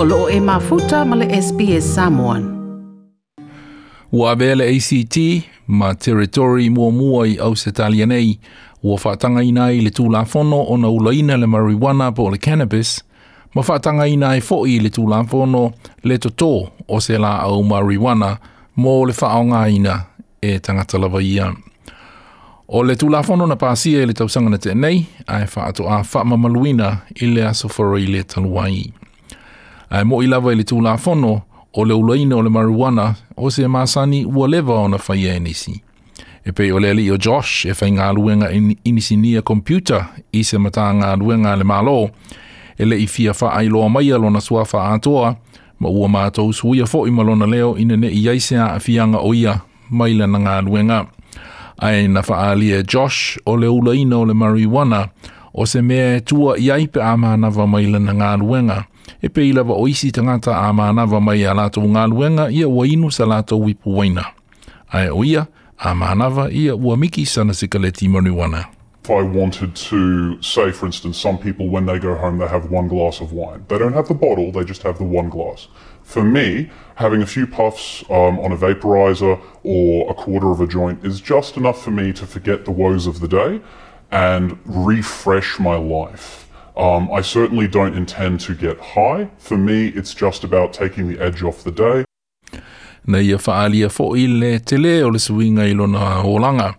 o loo e mafuta ma le SPS Samoan. Ua vele ACT ma territory mua mua i au se talia nei, ua whaatanga ina i le tūla o na ulaina le marijuana po le cannabis, ma whaatanga ina i fo i le tūla le toto o se la au marijuana mo le whaonga ina e tangata lava ia. O le tūla na pāsia i le tausanga na a nei, ai whaato a whaamamaluina i le aso i le taluai. Ai mo i lava i le tūla o le ulaina o le marijuana o se masani ua lewa o na whaia e nisi. E pei o le ali o Josh e whai ngā luenga inisi a computer i se mata ngā luenga le malo, e le i fia wha ai loa mai alo na sua wha atoa, ma ua mātou suia fo i malona leo ina ne i aisea a fianga o ia mai le na ngā luenga. Ai na wha alia Josh o le ulaina o le marijuana o se mea tua i aipe a mānawa mai le na ngā luenga, e pe ilawa o isi tangata a mai a ngā luenga ia ua inu sa wipu waina. Ai o ia, ua miki sana. If I wanted to say, for instance, some people when they go home they have one glass of wine. They don't have the bottle, they just have the one glass. For me, having a few puffs um, on a vaporizer or a quarter of a joint is just enough for me to forget the woes of the day and refresh my life. Um, I certainly don't intend to get high. For me, it's just about taking the edge off the day. Na ia whaalia fo i le te le o le suinga i lona holanga.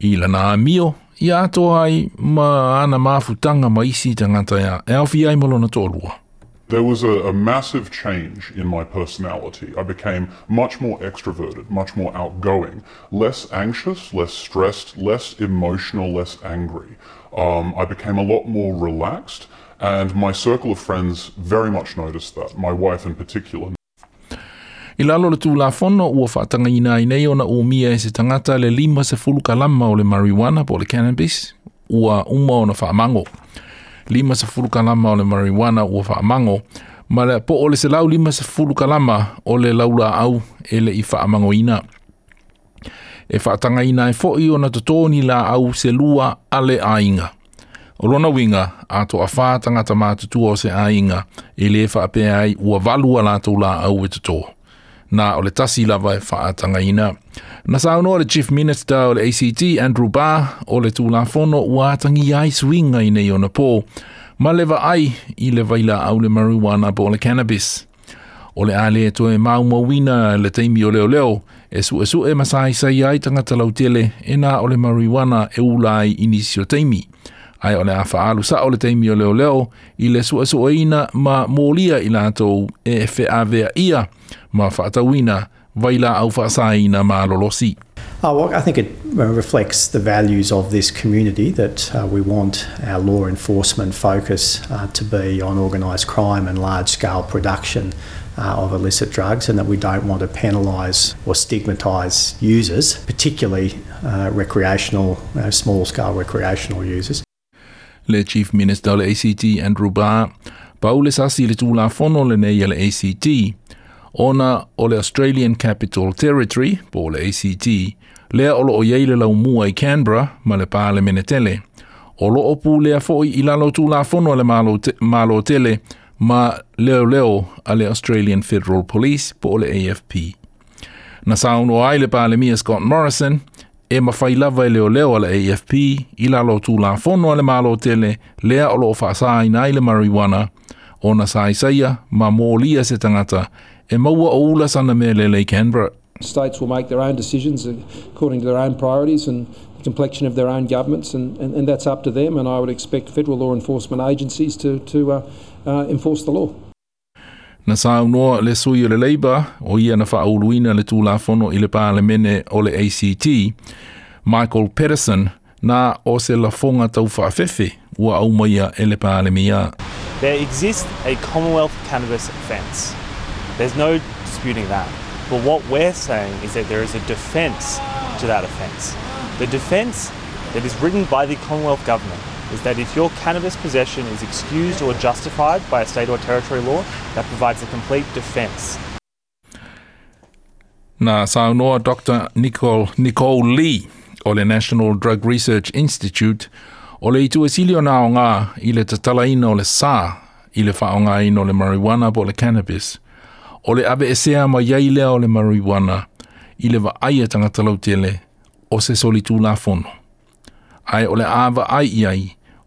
I lana mio, i ato ai ma ana mafutanga ma isi tangata ia. E au fi ai malona tōlua. There was a, a massive change in my personality. I became much more extroverted, much more outgoing, less anxious, less stressed, less emotional, less angry. Um, I became a lot more relaxed, and my circle of friends very much noticed that, my wife in particular. I lalo le tū la whono ua whaatanga ina i nei ona umia e se tangata le lima se fulu kalama o le marijuana po le cannabis, ua uma ona whaamango. lima sa fulu kalama o le marijuana ua faamango ma le po o le selau lima sa fulu kalama o le laula au e le i faamangoina e faatagaina ai foʻi ona totō ni laau se lua a le aiga o lona uiga a toʻafā tagata matutua o se aiga e lē faapea ai ua valu a latou laau e totō na o le tasi lava e whaatanga ina. Na sauno le Chief Minister o le ACT, Andrew Barr, o le tūlafono ua ai swinga i nei o na pō, ma lewa ai i le vaila au le marijuana po le cannabis. O le ale to e mau mawina le teimi o leo leo, e su e su e masai sai ai tangata lautele e na o le marijuana e ulai inisio teimi. Ai o le le o i le ma mōlia i lātou e ia, ma. Oh, well, I think it reflects the values of this community that uh, we want our law enforcement focus uh, to be on organised crime and large scale production uh, of illicit drugs, and that we don't want to penalise or stigmatise users, particularly uh, recreational, small scale recreational users. Le Chief Minister le ACT Andrew Barr, Paule sasi le whono le nei le ACT, ona o le Australian Capital Territory, po le ACT, lea o yeile lau mua i Canberra, ma le pāle menetele. O lo opu lea foi i lalo tū la fono le malo, te, tele, ma leo leo a le Australian Federal Police po le AFP. Na sauno ai le pāle mia Scott Morrison, e mawhai lava leo leo ala AFP, i lalo tū la fono ale malo tele, lea olo o i nai le marijuana, o na saisaia ma mōlia se tangata, e maua o ula sana me lele Canberra. States will make their own decisions according to their own priorities and the complexion of their own governments, and, and, and that's up to them. And I would expect federal law enforcement agencies to, to uh, uh, enforce the law. Na saunoa le sui o le Labour, o ia na whaauluina le tūla i le pālemene o le ACT, Michael Patterson, na o se la fonga tau whaafefe, ua aumaia e le pālemia. There exists a Commonwealth cannabis offence. There's no disputing that. But what we're saying is that there is a defence to that offence. The defence that is written by the Commonwealth Government is that if your cannabis possession is excused or justified by a state or territory law, that provides a complete defence. Na saunoa Dr. Nicole, Nicole Lee o le National Drug Research Institute o le itu esilio na o ngā i le tatalaina o le sā i le whaonga ino le marijuana po le cannabis. O le abe e sea ma iai lea o le marijuana i le wa aia tangata lau tele o se soli tū la fono. Ai o le awa ai iai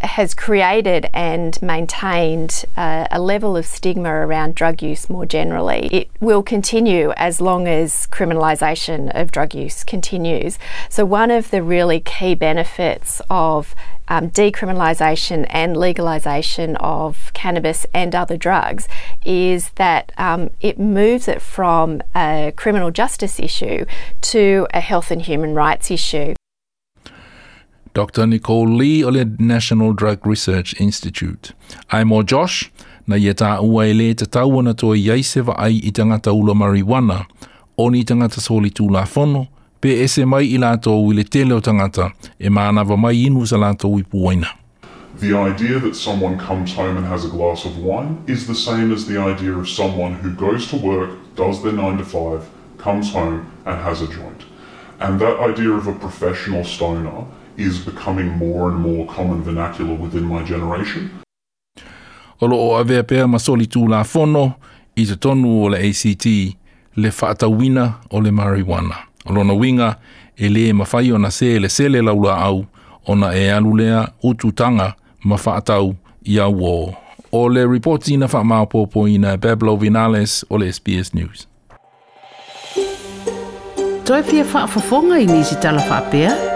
has created and maintained uh, a level of stigma around drug use more generally. It will continue as long as criminalisation of drug use continues. So, one of the really key benefits of um, decriminalisation and legalisation of cannabis and other drugs is that um, it moves it from a criminal justice issue to a health and human rights issue. Dr. Nicole Lee o le National Drug Research Institute. Ai mo Josh, na ia tā ua e le te tau ana toa ai i tangata ula marijuana, o ni tangata soli tū la fono, pe e se mai i lātou i le tele o tangata, e mānawa mai inu sa lātou i puaina. The idea that someone comes home and has a glass of wine is the same as the idea of someone who goes to work, does their 9 to 5, comes home and has a joint. And that idea of a professional stoner is becoming more and more common vernacular within my generation. O lo o avea pēr ma soli tū la fono i te tonu o le ACT le whaatawina o le marijuana. O lona winga e le mawhai o na se le sele laula au o na e alulea ututanga ma whaatau i au o. O le reporti na wha maopopo i na Pablo Vinales o le SBS News. Toi fia whaafafonga i nisi tala whaapea?